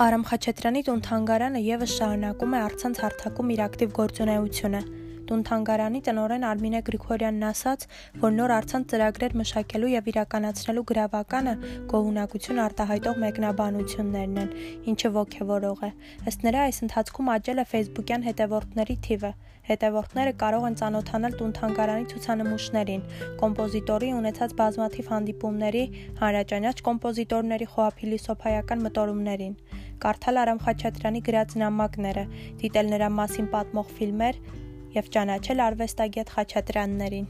Արամ Խաչատրյանի տուն-թանգարանը եւս շարունակում է առցանց հարթակում իր ակտիվ գործունեությունը։ Տուն-թանգարանի տնօրեն Արմինե Գրիգորյանն ասաց, որ նոր առցանց ծրագրեր մշակելու եւ իրականացնելու գրավականը գոհունակություն արտահայտող մեկնաբանություններն են, ինչը ողջևորող է։ Ըստ նրա, այս ընթացքում աճել է Facebook-յան հետևորդների թիվը։ Հետևորդները կարող են ծանոթանալ տուն-թանգարանի ցուցանմուշներին, կոմպոզիտորի ունեցած բազմաթիվ հանդիպումների, հանրաճանաչ կոմպոզիտորների խոհափիլիսոփայական մտորումներին, կարդալ Արամ Խաչատրյանի գրած նամակները, դիտել նրա մասին պատմող ֆիլմեր եւ ճանաչել արվեստագետ Խաչատրյաններին։